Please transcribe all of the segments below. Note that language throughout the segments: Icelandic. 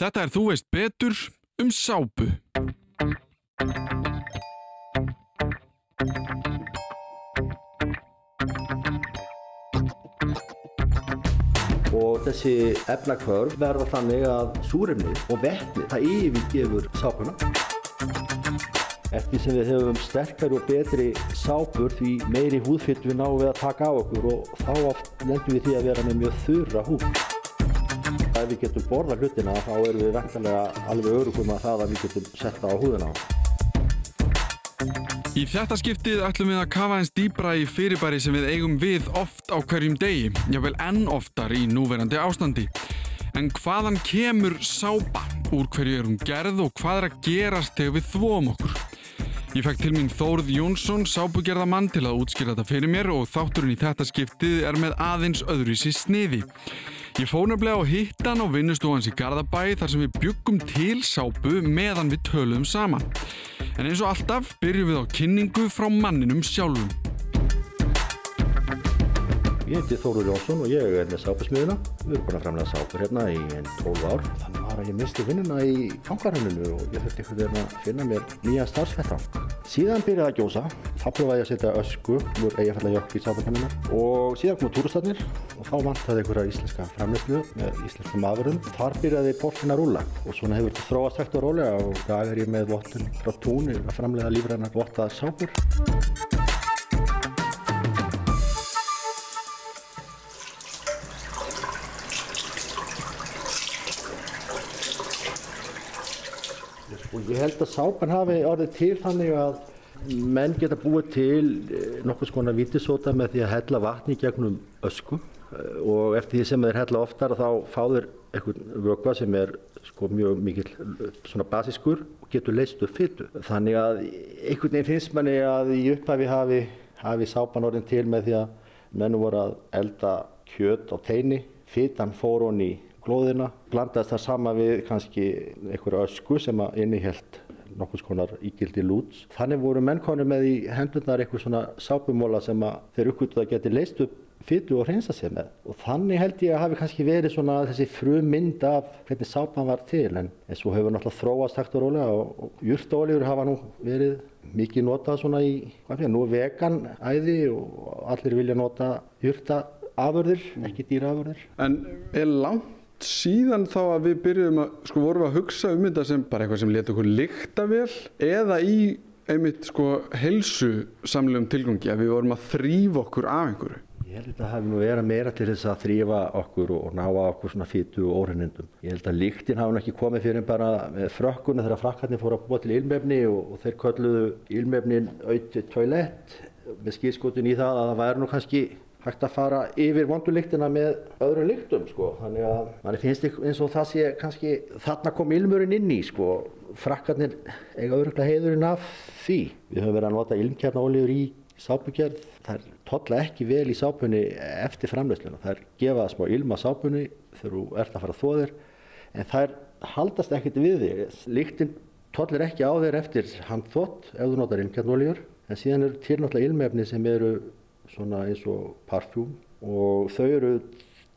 Þetta er Þú veist betur um sápu. og þessi efnakvörf verða þannig að súrefni og vetni það yfirgefur sápuna. Eftir sem við hefum sterkari og betri sápur því meiri húðfyrt við náum við að taka á okkur og þá oft lendum við því að vera með mjög þurra húð. Ef við getum borða hlutina þá erum við vektanlega alveg örugum að það að við getum setta á húðina á. Í þetta skiptið ætlum við að kafa eins dýbra í fyrirbæri sem við eigum við oft á hverjum degi, jável enn oftar í núverandi ástandi. En hvaðan kemur sápa? Úr hverju er hún gerð og hvað er að gerast þegar við þvóum okkur? Ég fekk til mín Þórð Jónsson, sápugerðamann til að útskýra þetta fyrir mér og þátturinn í þetta skiptið er með aðeins öðruvísi sniði. Ég fór nefnilega á hittan og vinnustofans í Garðabæ þar sem við byggum til sápu meðan við töluðum saman. En eins og alltaf byrjum við á kynningu frá manninum sjálfum. Ég heiti Þórður Jónsson og ég er með sápusmiðuna. Við erum búin að framlega sápur hérna í enn 12 ár. Þannig var að ég misti vinnuna í fangarhanninu og ég þurfti einhvern veginn að finna mér nýja starfsfettrang. Síðan byrjaði að gjósa. Þá prófaði ég að setja ösku úr eigafællajökk í sápukannina og síðan komu túrstafnir og þá vantaði einhverja íslenska framleyslu með íslenskum afurðum. Þar byrjaði portin að rúla og svona hefur þetta þróast hægt og rólega og dag er ég með vottun frá túnir að framlega lífrænar vottaðar sápur. Og ég held að sápan hafi orðið til þannig að menn geta búið til eh, nokkuð skona vítisóta með því að hella vatni gegnum ösku eh, og eftir því sem þeir hella oftar þá fá þeir einhvern vökva sem er sko mjög mikil eh, svona basiskur og getur leist upp fytu. Þannig að einhvern veginn finnst manni að í upphafi hafi, hafi sápan orðin til með því að menn voru að elda kjöt á teini, fytan fór honni í glóðina, blandaðist það sama við kannski einhverju ösku sem að innihjælt nokkus konar ígildi lúts. Þannig voru mennkonu með í hendurnar einhver svona sápumóla sem að þeir uppgötuð að geti leist upp fytu og hreinsa sig með. Og þannig held ég að hafi kannski verið svona þessi frumynd af hvernig sápan var til en og hefur náttúrulega þróast hægt og rólega og, og júrtaóljur hafa nú verið mikið notað svona í, hvað fyrir, nú vegan æði og allir vilja nota júrtaafurðir, ekki dýraafurðir. En er langt síðan þá að við byrjuðum að, sko vorum að hugsa um þetta sem bara eitthvað sem leta okkur lykta vel eða í einmitt sko helsu samlegum tilgangi að við vorum að þrýfa okkur af einhverju. Ég held að þetta hefði nú verið meira til þess að þrýfa okkur og ná að okkur svona fytu og óhrennindum. Ég held að lyktin hafi ekki komið fyrir bara frökkunni þegar frakkarnir fóru að búa til ilmefni og, og þeir kölluðu ilmefnin auðvitað toilett með skýrskotin í það að það væri nú kannski hægt að fara yfir vondulíktina með öðrum líktum sko. Þannig að manni finnst eins og það sé kannski þarna kom ilmurinn inn í sko. Frakkarnir eiga öðruglega heiðurinn af því. Við höfum verið að nota ilmkjarnaóljur í sápugerð. Það er totla ekki vel í sápunni eftir framleysluna. Það er gefað smá ilm að sápunni þegar þú ert að fara að þóðir en það haldast ekkert við þig. Líktinn tollir ekki á þér eftir handþótt ef þú notar ilmkjarnaóljur en síðan eru til náttúrulega ilmefni sem eru svona eins og parfjúm og þau eru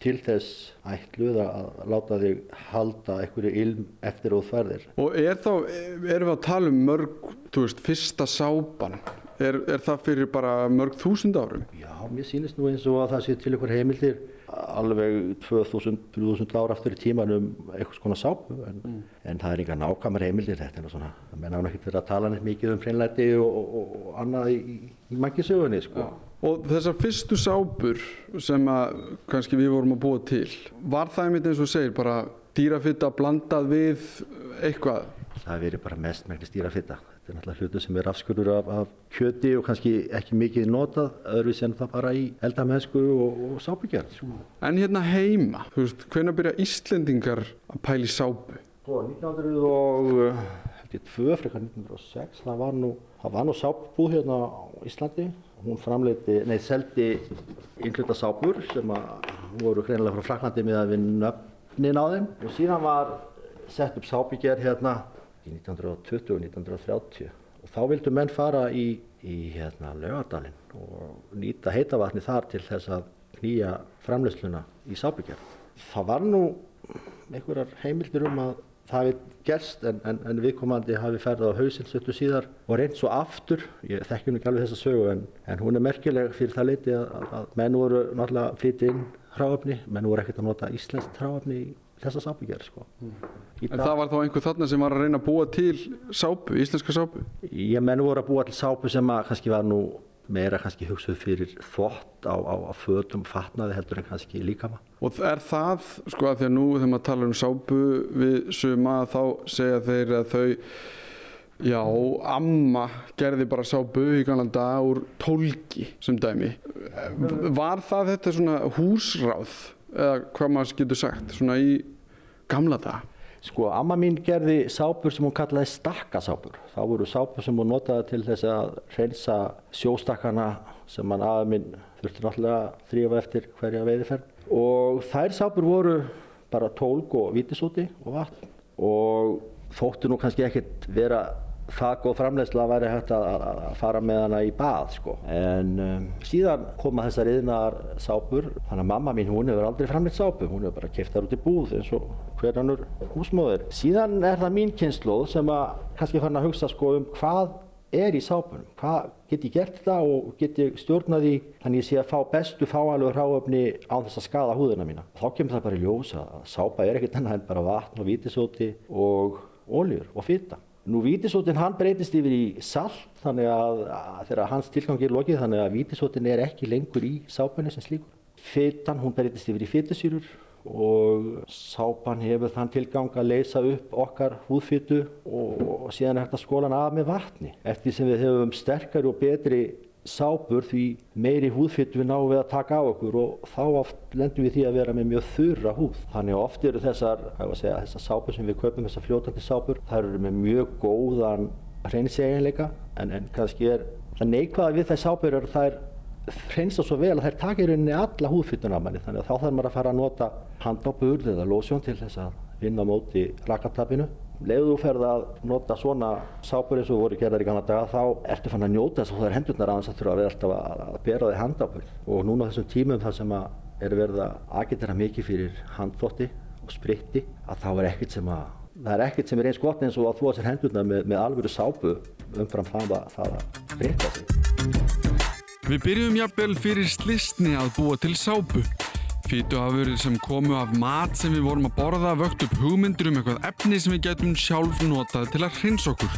til þess ætluð að láta þig halda einhverju ilm eftir og þverðir. Og er þá, erum við að tala um mörg, þú veist, fyrsta sápan, er, er það fyrir bara mörg þúsund árum? Já, mér sýnist nú eins og að það sé til einhver heimildir alveg 2000-3000 ára aftur í tíman um eitthvað svona sápu en, mm. en það er enga nákvæmur heimildir þetta er svona, það menna hann ekkert verið að tala neitt mikið um hreinlæti og, og, og annað í, í mangisögunni sko. Já. Og þessar fyrstu sápur sem að kannski við vorum að búa til, var það einmitt eins og segir bara dýrafitta blandað við eitthvað? Það verið bara mest megnist dýrafitta. Þetta er náttúrulega hlutu sem er afskurður af, af kjöti og kannski ekki mikið notað, öðruvis en það bara í eldamennsku og, og sápugjörð. En hérna heima, þú veist, hvernig byrja Íslendingar að pæli sápu? Svo 1902, frekar 1906, það var nú, það var nú sápubúð hérna á Íslandi. Hún framleiti, nei, seldi yngluta sápur sem voru greinilega frá Fraklandi með að við nöfnin á þeim. Og síðan var sett upp sápíkjær hérna í 1920 og 1930 og þá vildu menn fara í, í hérna Laugardalinn og nýta heitavatni þar til þess að knýja framleysluna í sápíkjær. Það var nú einhverjar heimildir um að það við gerst en, en, en viðkomandi hafi ferðið á hausinn stöttu síðar og reynd svo aftur, ég þekki nú ekki alveg þessa sögu en, en hún er merkileg fyrir það leiti að, að, menn voru náttúrulega flytið inn hráöfni, menn voru ekkert að nota íslenskt hráöfni í þessa sápugerð sko. En það var þá einhver þarna sem var að reyna að búa til sápu, íslenska sápu? Ég menn voru að búa til sápu sem að kannski var nú meira kannski hugsuð fyrir þvott á, á, á fötum fatnaði heldur en kannski líkama. Og er það, sko að því að nú þegar maður talar um sápu við suma þá segja þeir að þau, já, amma gerði bara sápu í kannan dag úr tólki sem dæmi. Var það þetta svona húsráð eða hvað maður getur sagt, svona í gamla dag? Sko, amma mín gerði sápur sem hún kallaði stakkasápur. Það voru sápur sem hún notaði til þess að reynsa sjóstakkana sem hann aða minn þurfti náttúrulega að þrýfa eftir hverja veiðiferð. Og þær sápur voru bara tólk og vítisúti og vatn og þóttu nú kannski ekkert vera það góð framlegsla að væri hægt að, að, að fara með hana í bað sko. En um, síðan koma þessar yðnar sápur, þannig að mamma mín hún hefur aldrei framlegt sápu, hún hefur bara keft þar út í búð eins og hverjanur húsmóður. Síðan er það mín kynnslóð sem að kannski fann að hugsa sko um hvað er í sápunum, hvað get ég gert þetta og get ég stjórnað í þannig ég sé að fá bestu fáalögur hráöfni á þess að skada húðina mína. Þá kemur það bara í ljós að sápa er ekkert annað en bara vatn og vítisóti og óljur og fýta. Nú vítisótin hann breytist yfir í salt þannig að, að þegar hans tilgangi er lokið þannig að vítisótin er ekki lengur í sápunni sem slíkur. Fytan hún breytist yfir í fytusýrur og sápan hefur þann tilgang að leysa upp okkar húðfytu og, og síðan er hægt að skóla hann af með vatni. Eftir sem við hefum sterkari og betri sápur því meiri húðfyttu við náum við að taka á okkur og þá oft lendum við því að vera með mjög þurra húð. Þannig að oft eru þessar, segja, þessar sápur sem við kaupum, þessar fljótandi sápur, þær eru með mjög góðan hreinsæginleika en, en kannski er það neikvæða við þær sápur er að þær hreinsa svo vel að þær taka í rauninni alla húðfyttuna af manni þannig að þá þarf maður að fara að nota handopurð eða lósjón til þess að vinna móti rakartapinu Leðu þú ferð að nota svona sápur eins og voru gerðar í ganna daga þá ertu fann að njóta þess að það er hendurnar aðeins að þurfa að vera alltaf að bera þig handapur og núna á þessum tímum þar sem að er verið að agitera mikið fyrir handþótti og spritti að þá er ekkert sem að það er ekkert sem er eins gott eins og að að sér hendurnar með, með alvöru sápu umfram það að það að spritta sig. Við byrjum jafnvel fyrir slistni að búa til sápu. Fýtuafurðir sem komu af mat sem við vorum að borða vökt upp hugmyndur um eitthvað efni sem við getum sjálf notað til að hrins okkur.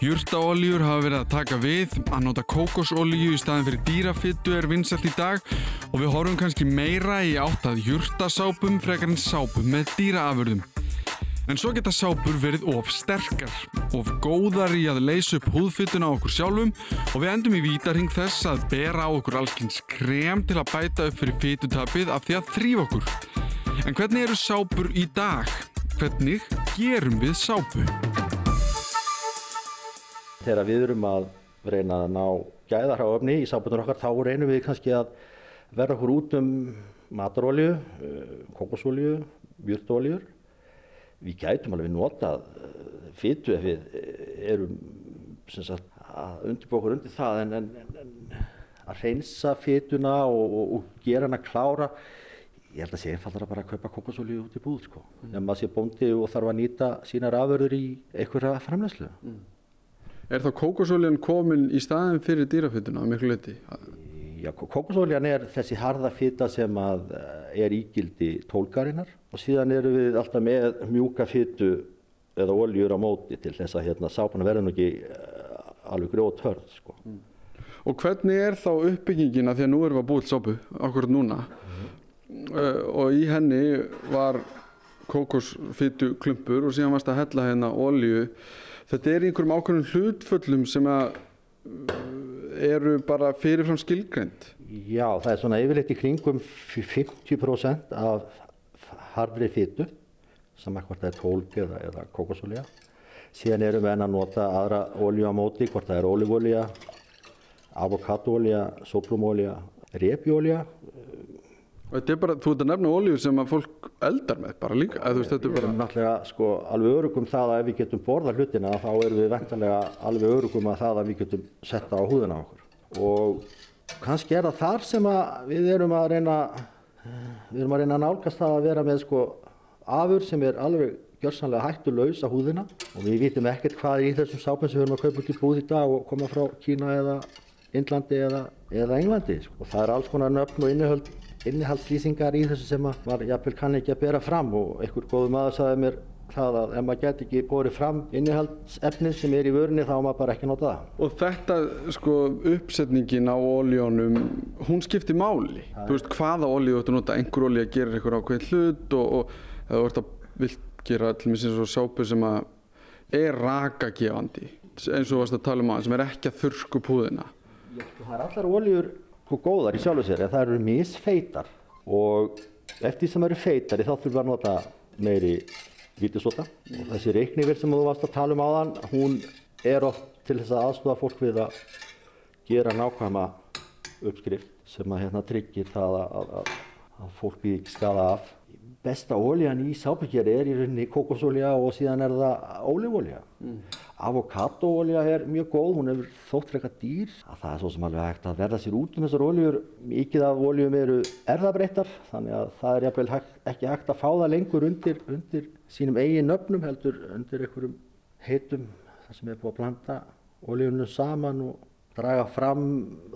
Jurtaoljur hafa verið að taka við, að nota kókosolju í staðin fyrir dýrafittu er vinsalt í dag og við horfum kannski meira í átt að jurtasápum frekar en sápum með dýraafurðum. En svo geta sápur verið of sterkar, of góðar í að leysa upp húðfytuna á okkur sjálfum og við endum í vítarhing þess að bera á okkur allkynns krem til að bæta upp fyrir fytutapið af því að þrýfa okkur. En hvernig eru sápur í dag? Hvernig gerum við sápu? Þegar við erum að reyna að ná gæðarháöfni í sápunar okkar þá reynum við kannski að verða okkur út um matarolju, kokosolju, mjöldoljur við gætum alveg notað fytu ef við erum sagt, að undirbókur undir það en, en, en að reynsa fytuna og, og, og gera hana klára ég held að sé einfaldara bara að kaupa kokosolíu út í búð sko. mm. en maður sé bóndi og þarf að nýta sínar aförður í einhverja framlegslu mm. Er þá kokosolíun komin í staðin fyrir dýrafytuna að miklu leti? Já, kokosolían er þessi harða fyta sem að er ígildi tólkarinnar og síðan eru við alltaf með mjúka fytu eða oljur á móti til þess að hérna, sápan verður nú ekki alveg grót hörð sko. Mm. Og hvernig er þá uppbyggingina því að nú erum við að búið sápu okkur núna mm. uh, og í henni var kokosfytu klumpur og síðan varst að hella hérna olju þetta er einhverjum ákveðnum hlutföllum sem að eru bara fyrirfram skilgrend Já, það er svona yfirleitt í kringum 50% af harfri fytu sem ekkert er tólk eða, eða kokosolja síðan erum við enn að nota aðra olju á móti, hvort það er olífólja avokadólja, soplumólja repjólja Þetta er bara, þú ert að nefna ólíu sem að fólk eldar með bara líka, eða þú veist þetta er bara... Náttúrulega sko alveg örugum það að ef við getum borða hlutina þá erum við ventanlega alveg örugum að það að við getum setta á húðina okkur og kannski er það þar sem að við erum að reyna, við erum að reyna að nálgast það að vera með sko afur sem er alveg gjörsanlega hættulaus á húðina og við vitum ekkert hvað er í þessum sápum sem við erum að kaupa út í búð í dag og koma frá Kína eða Indlandi eða, eða Englandi sko. og það er alls konar nöfn og innihald, innihaldslýsingar í þessu sem að maður jafnvel kann ekki að bera fram og einhver góðu maður sagði mér það að ef maður get ekki borið fram innihaldsefnið sem er í vörunni þá maður bara ekki nota það. Og þetta, sko, uppsetningin á óljónum, hún skiptir máli. Þú veist, hvaða ólíu þú ætti að nota, einhver ólíu að gera eitthvað ákveðin hlut og, og þú ert að vilt gera allir með svona sápu sem að er rakagefandi, eins og þú varst að tala um aðeins, sem er ekki að þurrku púðina. Það er allar ólíur sko góðar í sjálfu sér en það eru misfeitar. Og eftir sem eru feitari þá þurfum við að nota meiri vítisóta. Og þessi reiknivél sem þú varst að tala um áðan hún er oft til þess að aðstofa fólk við að gera nákvæma uppskrift sem að hérna tryggir það að, að, að fólk býð ekki skada af. Besta ólíjan í sápekjari er í rauninni kokosólja og síðan er það ólífólja mm. Avokadóólja er mjög góð hún hefur þótt frekar dýr. Að það er svo sem alveg hægt að verða sér út um þessar óljur mikið af óljum eru erðabreittar þannig að það er jafnvel ekki hægt að fá það lengur undir, undir sínum eigin nöfnum heldur undir einhverjum heitum þar sem er búið að blanda óljunum saman og draga fram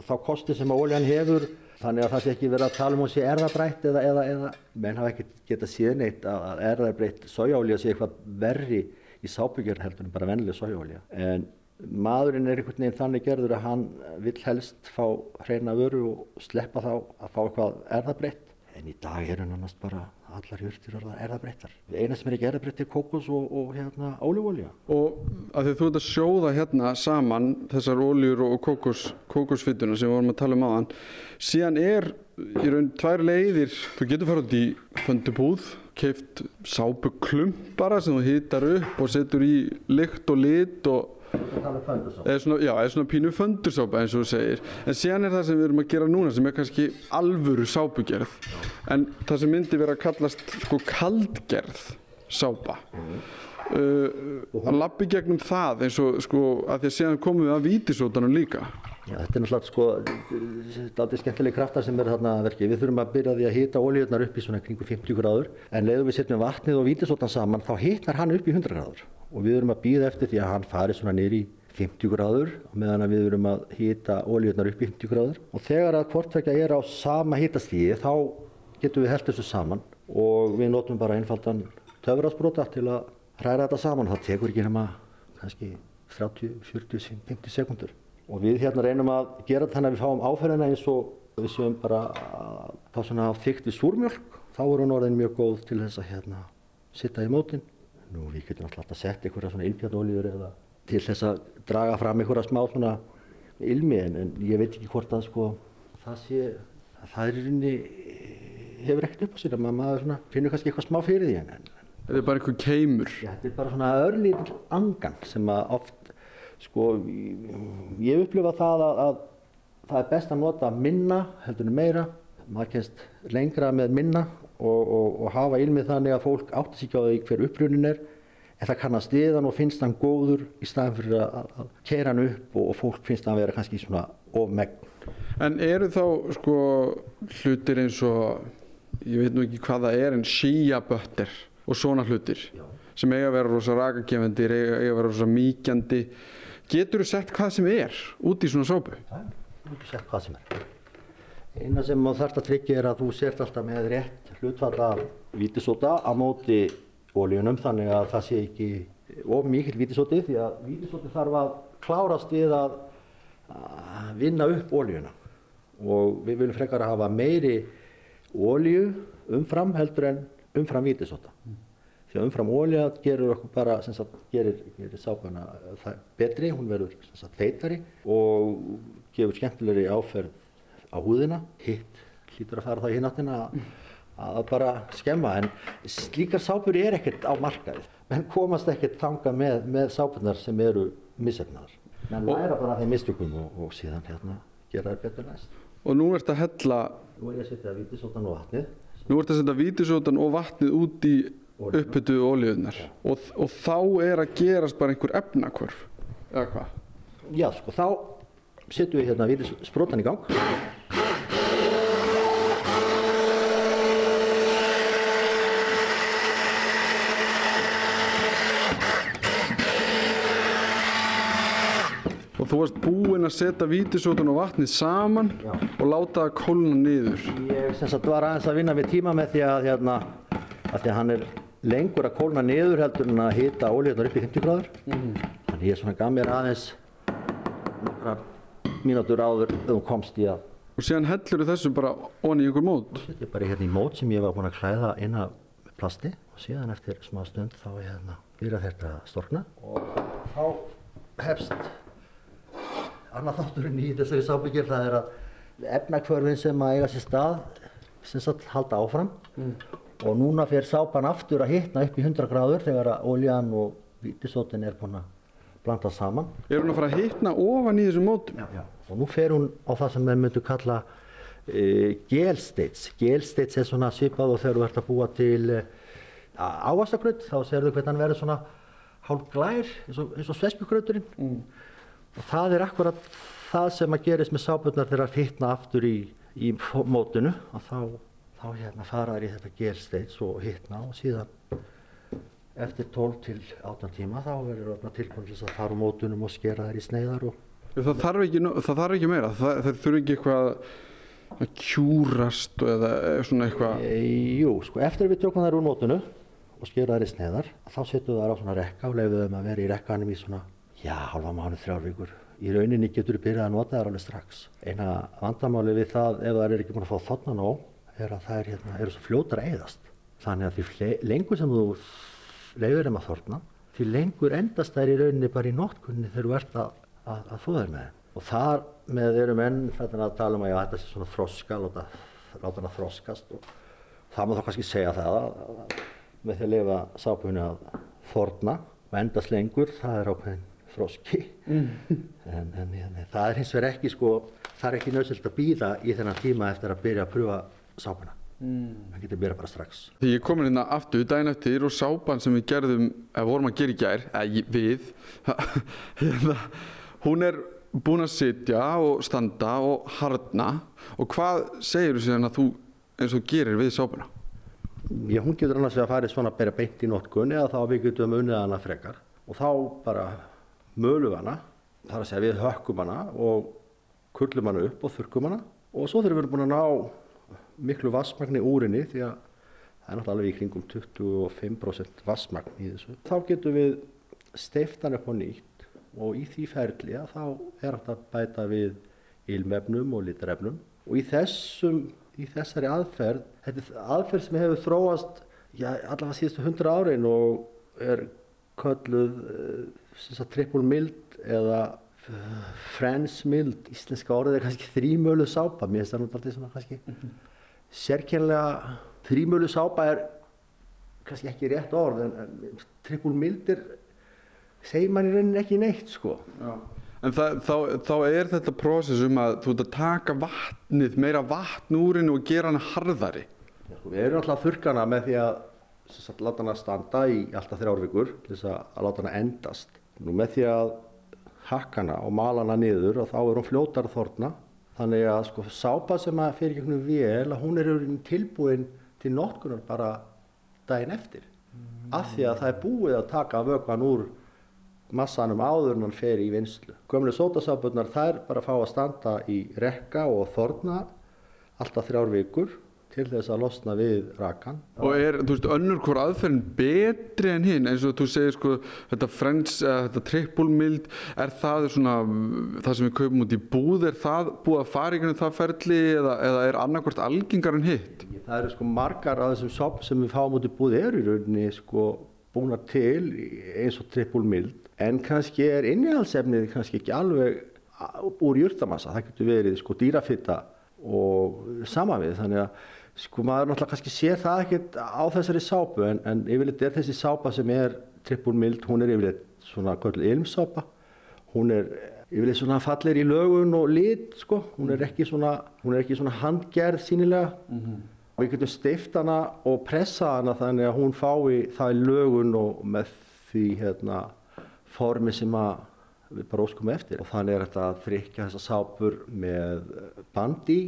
þá kosti sem að óljan hefur. Þannig að það sé ekki verið að tala um hún sé erðabrætt eða, eða, eða. Menn hafa ekki getað síðan eitt að erðabrætt sójáolja sé eitthvað verri í sábyggjör heldur en bara vennileg sójáolja en maðurinn er einhvern veginn þannig gerður að hann vil helst fá hreina vöru og sleppa þá að fá eitthvað erðabrætt en í dag er hann annars bara allar jörtir orða erðabrættar. Eina sem er ekki erðabrætt er kokos og, og hérna ólífólja. Og að því þú ert að sjóða hérna saman þessar óljur og kokos, kokosfittuna sem við vorum að tala um aðan, síðan er í raun tvær leiðir, þú getur farið út í föndubúð, keift sápuklump bara sem þú hýtar upp og setur í lykt og lit og eða svona, já, eða svona pínu föndursápa eins og þú segir. En síðan er það sem við erum að gera núna sem er kannski alvöru sápugerð. En það sem myndi vera að kallast sko kaldgerð sápa. Mm. uh, að lappi gegnum það eins og sko að því að síðan komum við að vítisótanum líka Já, þetta er náttúrulega sko, aldrei skemmtileg kraftar sem er þarna að verki. Við þurfum að byrja því að hýta ólíunar upp í svona kringu 50 gráður. En leiðum við setjum vatnið og vítisótan saman þá hýtnar hann upp í 100 gráður. Og við verum að býða eftir því að hann fari svona nýri í 50 gráður og meðan við verum að hýta ólíunar upp í 50 gráður. Og þegar að hvortvekja er á sama hýtastíði þá getum við held þessu saman. Og við notum bara einfaldan töfrasbrota til að hræra þetta saman. Það tekur ekki nema kannski 30, 40, 50 sekundur og við hérna reynum að gera þannig að við fáum áferðina eins og við séum bara að fá svona á þygt við súrmjölk þá er hún orðin mjög góð til þess að hérna sitta í mótin Nú við getum alltaf að setja einhverja svona ilmjarnolíður eða til þess að draga fram einhverja smá svona ilmi en, en ég veit ekki hvort að sko það sé að það er rinni hefur ekkert upp á sér að maður svona, finnur kannski eitthvað smá fyrir því en, en Þetta er bara einhver keimur. Já, þetta er bara svona örlítill angan sem að oft sko ég upplifa það að, að það er best að nota minna heldur meira maður kennst lengra með minna og, og, og hafa ilmið þannig að fólk átti sig á því hver upprunin er en það kannast hann og finnst hann góður í staðan fyrir að, að keira hann upp og, og fólk finnst hann að vera kannski svona ofmegn. En eru þá sko hlutir eins og, ég veit nú ekki hvað það er en síaböttir og svona hlutir Já. sem eiga að vera rosa rakakefendir, eiga að vera rosa mýkjandi, getur þú sett hvað sem er út í svona sópu? Það er ekki sett hvað sem er. Eina sem maður þarf að tryggja er að þú sért alltaf með rétt hlutfall af vítisóta á móti ólíunum þannig að það sé ekki of mikill vítisóti því að vítisóti þarf að klárast við að, að vinna upp ólíuna og við viljum frekar að hafa meiri ólíu umfram heldur en umfram vítisóta. Mm. Því að umfram ólíu gerur okkur bara, sagt, gerir, gerir sápana betri, hún verður feitari og gefur skemmtilegri áferð á húðina, hitt hlýtur að fara það í hinnáttina að bara skemma. En slíkar sápur er ekkert á markaðið menn komast ekkert þanga með, með sápunar sem eru missefnaðar menn læra bara þeim mistökum og, og síðan hérna gera það betur næst. Og nú ert að hella Nú er ég að setja vítisótan og vatnið. Nú ert að setja vítisótan og vatnið út í uppbyttu ólíðunar og, og þá er að gerast bara einhver efnakvörf eða hvað? Já, sko, þá setjum við hérna við sprótan í gang. Og þú varst búinn að setja vítisótun og vatnið saman Já. og láta það kólna niður. Ég sem sagt var aðeins að vinna við tíma með því að hérna, að því að hann er lengur að kólna niður heldur en að hita ólíðunar upp í 50 gráður. Þannig ég svona gaf mér aðeins nokkra mínútur áður þú komst í að Og síðan hellur þessu bara onni í einhver mót. setja bara hérna í mót sem ég var búinn að klæða inn af plasti og síðan eftir smá stund þá hérna byrja þetta að storkna og þá hefst annað þátturinn í þessari sábyggir það er að efnakvörfin sem að eiga sér stað sem sagt halda áfram og núna fer sápan aftur að hitna upp í 100 gráður þegar að oljan og vítisótin er búin að blanda saman Er hún að fara að hitna ofan í þessum mótum? Já. Og nú fer hún á það sem við myndum kalla uh, gelstates. Gelstates er svona svipað og þegar þú ert að búa til uh, ávastakraut þá serðu hvernig hann verður svona hálf glær eins og, eins og sveskjukrauturinn. Mm. Og það er akkurat það sem að gerist með sábjörnar þegar það hittna aftur í, í mótinu og þá, þá hérna fara þær í þetta gelstates og hittna og síðan eftir 12 til 18 tíma þá verður það tilbúin til þess að fara úr mótunum og skera þær í sneiðar og Það þarf ekki, það þarf ekki meira. Það, það þurfi ekki eitthvað að kjúrast eða svona eitthvað. E, jú, sko, eftir við tökum þær úr nótunu og skera þær í sneðar, þá setjum þær á svona rekka og leifum þeim að vera í rekkanum í svona, já, halva mánu, þrjár vikur. Í rauninni getur við byrjað að nota þær alveg strax. Eina vandamáli við það, ef þær eru ekki búin að fá þotna nóg, er að þær hérna, eru svo fljótar að eyðast. Þannig að því lengur sem þú leifur þeim að þorna, því lengur endast þær í rauninni bara í notkunni þegar þú ert að, að, að þú þær með þeim. Og þar með eru menn þetta að tala um að já, þetta sé svona þroska, láta, láta hana þroskast og það má þá kannski segja það að, að með því að lifa sápunni að þorna og endast lengur, það er ákveðin þroski. En, en, en það er hins vegar ekki sko, það er ekki nöðsöld að býða í þennan tíma eftir að byrja að pröfa sápuna. Það getur byrjað bara strax. Því ég kom hérna aftur daginn eftir og sápan sem við gerðum, eða vorum að gera í gær, eða við, hérna, hún er búin að sitja og standa og harna og hvað segir þú síðan að þú eins og gerir við sápuna? Já, hún getur annars vegar að farið svona bara beint í notkun eða þá við getum unnið hana frekar og þá bara mölum við hana, þar að segja við hökkum hana og kurlum hana upp og þurrkum hana og svo þegar við búin að ná miklu vassmagni úr henni því að það er náttúrulega alveg í kringum 25% vassmagn í þessu. Þá getum við steift hann upp á nýtt og í því ferli að þá er að bæta við ilmefnum og litarefnum. Og í þessum í þessari aðferð, þetta er aðferð sem hefur þróast já, allavega síðustu 100 árin og er kölluð uh, triple mild eða uh, French mild, íslenska orðið er kannski þrímölu sápa, mér finnst það nú alltaf svona kannski sérkjærlega þrímölu sápa er kannski ekki rétt orð en, en triple mild er segir mann í rauninni ekki neitt sko Já. En það, þá, þá er þetta prósess um að þú ert að taka vatnið, meira vatn úr henni og gera hana harðari. Já, sko, við erum alltaf að þurrka hana með því að láta hana standa í alltaf þrjár vikur til þess að, að láta hana endast. Nú með því að hakka hana og mala hana niður og þá er hún fljótar að þorna. Þannig að sko, sápa sem að fyrir gegnum vél, að hún er í tilbúin til notkunar bara daginn eftir. Af því að það er búið að taka vökvan úr massanum áður en hann fer í vinslu. Gömlu sótasápurnar þær bara fá að standa í rekka og þorna alltaf þrjár vikur til þess að losna við rakan. Og er, þú veist, önnur hvort aðferðin betri en hinn, eins og þú segir sko, þetta eða þetta triple mild, er það svona, það sem við kaupum út í búð, er það búið að fara ykkur það ferli eða, eða er annarkvort algengar en hitt? Það eru sko margar af þessum sápum sem við fáum út í búið eru í rauninni sko búna til eins og triple mild en kannski er innihaldsefnið kannski ekki alveg úr jurtamassa, það getur verið sko dýrafitta og sama við þannig að sko maður náttúrulega kannski sér það ekkert á þessari sápu en, en yfirleitt er þessi sápa sem er triple mild, hún er yfirleitt svona ilmsápa, hún er yfirleitt svona fallir í lögun og lit sko, hún er ekki svona, hún er ekki svona handgerð sínilega og við getum steift hana og pressa hana þannig að hún fái það í lögun og með því hérna formi sem að við bara óskum eftir. Og þannig er þetta að frikja þessa sápur með bandi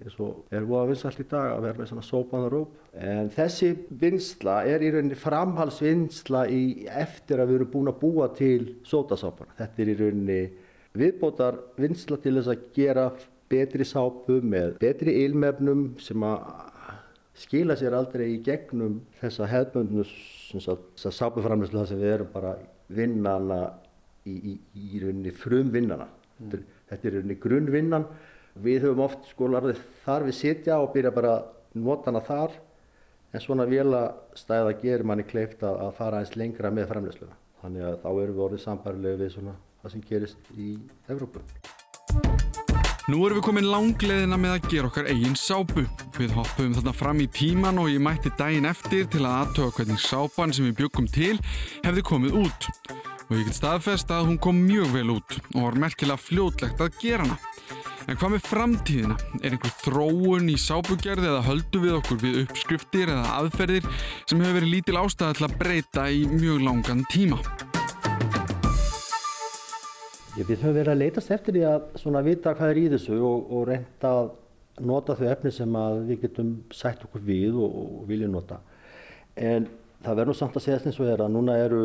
eins og er búið að vinsalt í dag að vera með svona sópaðan róp en þessi vinsla er í rauninni framhalsvinsla í eftir að við erum búin að búa til sótasápuna þetta er í rauninni viðbótar vinsla til þess að gera betri sápu með betri ilmefnum sem að skila sér aldrei í gegnum þessa hefðbundnu sápuframlislu sem við erum bara vinnana í, í, í rauninni frumvinnana. Mm. Þetta, er, þetta er rauninni grunnvinnan. Við höfum oft sko larðið þar við sitja og byrja bara notana þar en svona vélastæða gerir manni kleift að, að fara eins lengra með framlisluna. Þannig að þá erum við orðið sambarlega við svona það sem gerist í Evrópu. Nú erum við komin langleðina með að gera okkar eigin sápu. Við hoppum þarna fram í tíman og ég mætti daginn eftir til að aðtöða hvernig sápan sem við byggum til hefði komið út. Og ég get staðfest að hún kom mjög vel út og var merkilega fljótlegt að gera hana. En hvað með framtíðina? Er einhver þróun í sápugerði eða höldu við okkur við uppskriftir eða aðferðir sem hefur verið lítil ástæða til að breyta í mjög langan tíma? Ég, við höfum verið að leytast eftir því að svona vita hvað er í þessu og, og reynda að nota þau efni sem við getum sætt okkur við og, og viljum nota. En það verður samt að segja eins og er að núna eru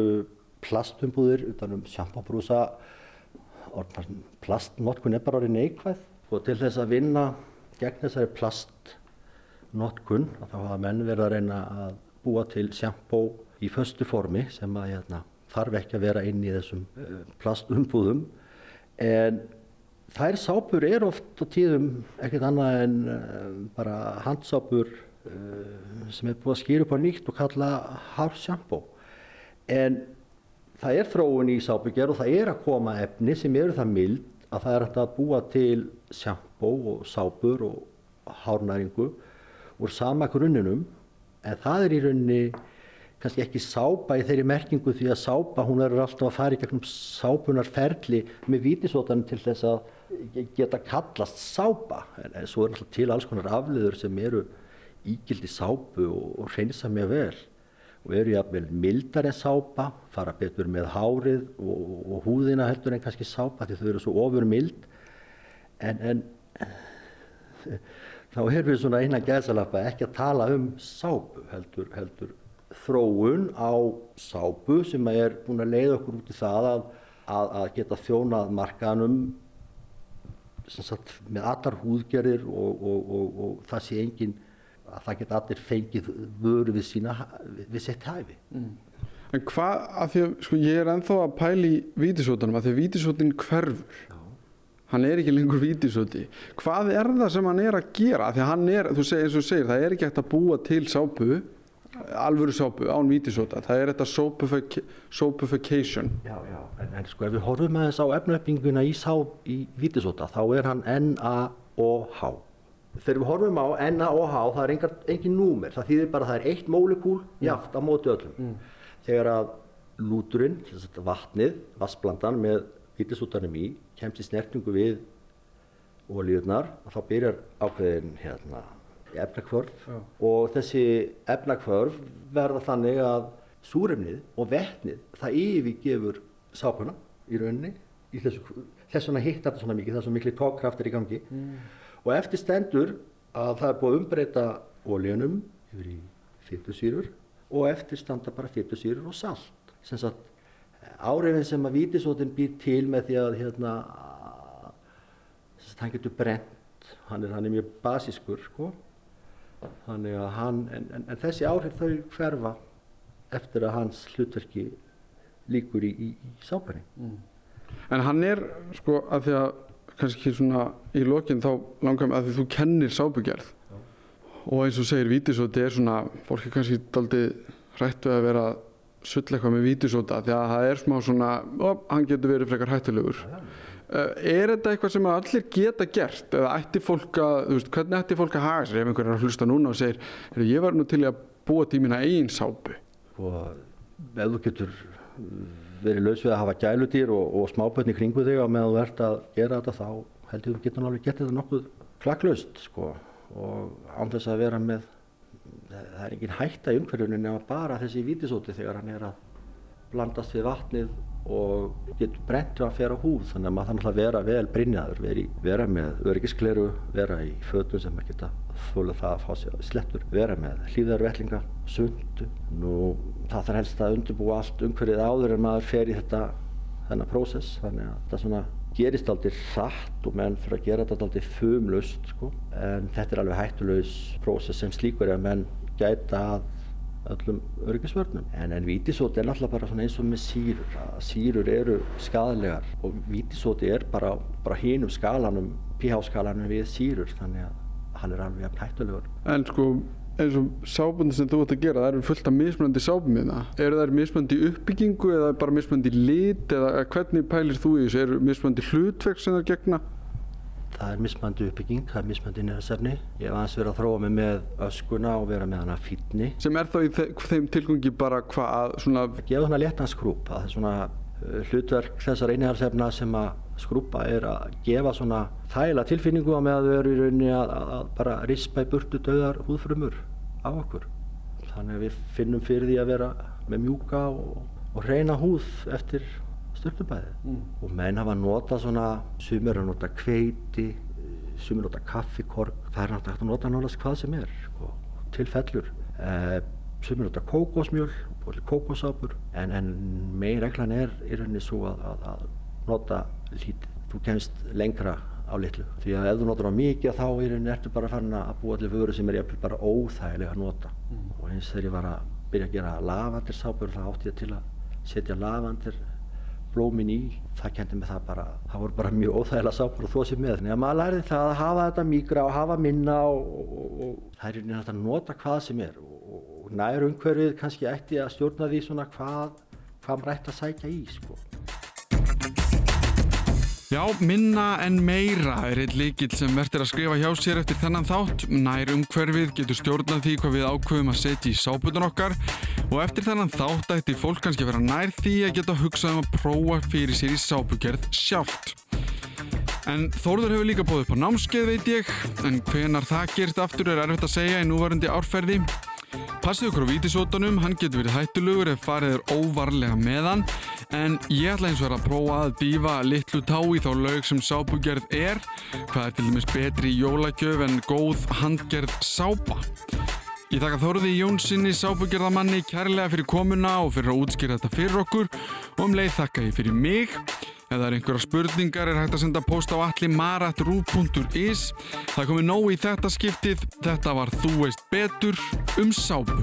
plastumbúðir utan um sjampabrúsa, plastnotkun er bara orðið neikvæð. Og til þess að vinna gegn þessari plastnotkun þá hafa menn verið að reyna að búa til sjampó í föstu formi sem að hérna, þarf ekki að vera inn í þessum eh, plastumbúðum. En þær sápur er oft á tíðum ekkert annað en uh, bara handsápur uh, sem er búið að skýra upp á nýtt og kalla hard shampoo. En það er þróun í sápugjör og það er að koma efni sem eru það mild að það er að búa til shampoo og sápur og hárnæringu úr sama grunninum. En það er í rauninni kannski ekki sápa í þeirri merkingu því að sápa hún verður alltaf að fara í gegnum sápunarferli með vítisótanum til þess að geta kallast sápa. En svo er alltaf til alls konar afliður sem eru ígildi sápu og, og reynsa mjög vel og eru jáfnvel mildar en sápa fara betur með hárið og, og húðina heldur en kannski sápa því þau eru svo ofur mild. En, en þá erum við svona einan gæðsalappa ekki að tala um sápu heldur heldur þróun á sápu sem er búin að leiða okkur út í það að, að, að geta þjónað markanum sagt, með allar húðgerðir og, og, og, það sé engin að það geta allir fengið vöru við sína við sett hæfi. Mm. En hvað, af því að sko, ég er enþá að pæli vítisótanum, af því að vítisótin hverfur. Já. Hann er ekki lengur vítisóti. Hvað er það sem hann er að gera? Því að hann er, þú segir eins og segir, það er ekki hægt að búa til sápu alvöru sápu án vítisóta það er þetta soapification Já, já, en, en sko ef við horfum aðeins á efnaöppinguna í, í vítisóta þá er hann NaOH þegar við horfum á NaOH það er engar, engin númer, það þýðir bara að það er eitt mólekúl jáft á móti öllum mm. þegar að lúturinn vatnið, vassblandan með vítisótanum í, kemst í snertingu við ólíurnar og þá byrjar ákveðin hérna efnakvörf Já. og þessi efnakvörf verða þannig að súrefnið og vetnið það yfirgefur sápuna í rauninni í þessu, þess vegna hittar þetta svona mikið, það er svo miklu tókkraftir í gangi mm. Og eftir stendur að það er búið að umbreyta ólíunum yfir í fytusýrur og eftir standa bara fytusýrur og salt. Sem sagt áreifin sem að vítisótin býr til með því að hérna hann getur brent hann er, hann er mjög basískur sko. Þannig að hann, en, en, en þessi áhrif þau hverfa eftir að hans hlutverki líkur í, í, í sápæri mm. En hann er sko að því að kannski svona í lokin þá langar mig að því þú kennir sápugerð Já. og eins og segir vítisóti er svona, fólki kannski daldi hrættu að vera sull eitthvað með vítisóta því að það er smá svona, ó, hann getur verið frekar hættilegur. Eh, er þetta eitthvað sem allir geta gert eða ætti fólk að, þú veist, hvernig ætti fólk að haga sér ef einhver er að hlusta núna og segir ég var nú til að búa til mína eigin sápu og ef þú getur verið laus við að hafa gælutýr og, og smábötni kringu þig og meðan þú ert að gera þetta þá heldur þú getur náttúrulega gett þetta nokkuð flaklaust sko. Og án þess að vera með það er engin hætta í umhverjuninu nema bara þessi vítisóti þegar hann er að blandast við vatnið og getur brent að á húð þannig að maður þannig að vera vel brinjaður vera, vera með örgiskleru vera í fötum sem maður geta þóla það að fá sér slettur vera með hlýðarvellingar, sundu nú það þarf helst að undirbúa allt umhverfið áður en maður fer í þetta þennan prósess þannig að þetta svona gerist aldrei hratt og menn fyrir að gera þetta aldrei fumlust sko. en þetta er alveg hættulegs prósess sem slíkur er að menn gæta að öllum öryggisvörnum. En, en vítisóti er náttúrulega bara eins og með sírur. Að sírur eru skadalegar og vítisóti er bara, bara hínum skalanum, pH-skalanum við sírur þannig að hann er alveg hættulegur. En sko eins og sábunni sem þú ert að gera, það eru fullt af mismunandi sábum í það. Eru það mismunandi uppbyggingu eða bara mismunandi lit eða hvernig pælir þú í þessu? Eru mismunandi hlutverk sem það gegna? Það er mismandi uppbygging, það er mismandi nefnsefni. Ég hef aðeins verið að þróa mig með öskuna og vera með hana fítni. Sem er þá í þeim tilgangi bara hvað að svona... Að gefa hana léttanskrúp, að það er svona uh, hlutverk þessar einhjálpsefna sem að skrúpa er að gefa svona þægla tilfinningu á með að þau eru í rauninni að, að, að bara rispa í burtu döðar húðfrumur á okkur. Þannig að við finnum fyrir því að vera með mjúka og, og reyna húð eftir sturtubæði mm. og menn hafa nota svona sumir að nota kveiti sumir nota kaffikorg það er náttúrulega að nota náttúrulega hvað sem er sko, til fellur eh, sumir nota kókosmjöl kókosápur en, en megin reglan er í rauninni svo að, að, að nota lítið þú kemst lengra á litlu því að ef þú notar á mikið þá í rauninni ertu bara farin að búa allir vöru sem er bara óþægilega að nota mm. og eins þegar ég var að byrja að gera lavandir sápur þá átti ég til að setja lavandir blómin í, það kendi mig það bara, það voru bara mjög óþægilega sápar og sem með. Þannig að maður lærði það að hafa þetta mikra og hafa minna og, og, og það er einhvern veginn að nota hvað sem er og, og nær umhverfið kannski ætti að stjórna því svona hvað, hvað maður ætti að sækja í sko. Já, minna en meira er eitt líkil sem verður að skrifa hjá sér eftir þennan þátt. Nær umhverfið getur stjórnað því hvað við ákveðum að setja í sábutun okkar og eftir þennan þátt ætti fólk kannski að vera nær því að geta hugsað um að prófa fyrir sér í sábugerð sjálft. En Þórður hefur líka bóðið upp á námskeið veit ég, en hvenar það gerst aftur er erfitt að segja í núvarandi árferði. Passið okkur á vítisótanum, hann getur verið hættulegur ef farið er óvarlega með hann en ég ætla eins og vera að prófa að dýfa litlu tá í þá laug sem sápugerð er hvað er til dæmis betri jólagjöf en góð handgerð sápa Ég þakka Þóruði Jónssoni sápugerðamanni kærlega fyrir komuna og fyrir að útskýra þetta fyrir okkur. Og um leið þakka ég fyrir mig. Ef það er einhverja spurningar er hægt að senda post á allimarat.ru.is Það komi nóg í þetta skiptið, þetta var Þú veist betur um sápu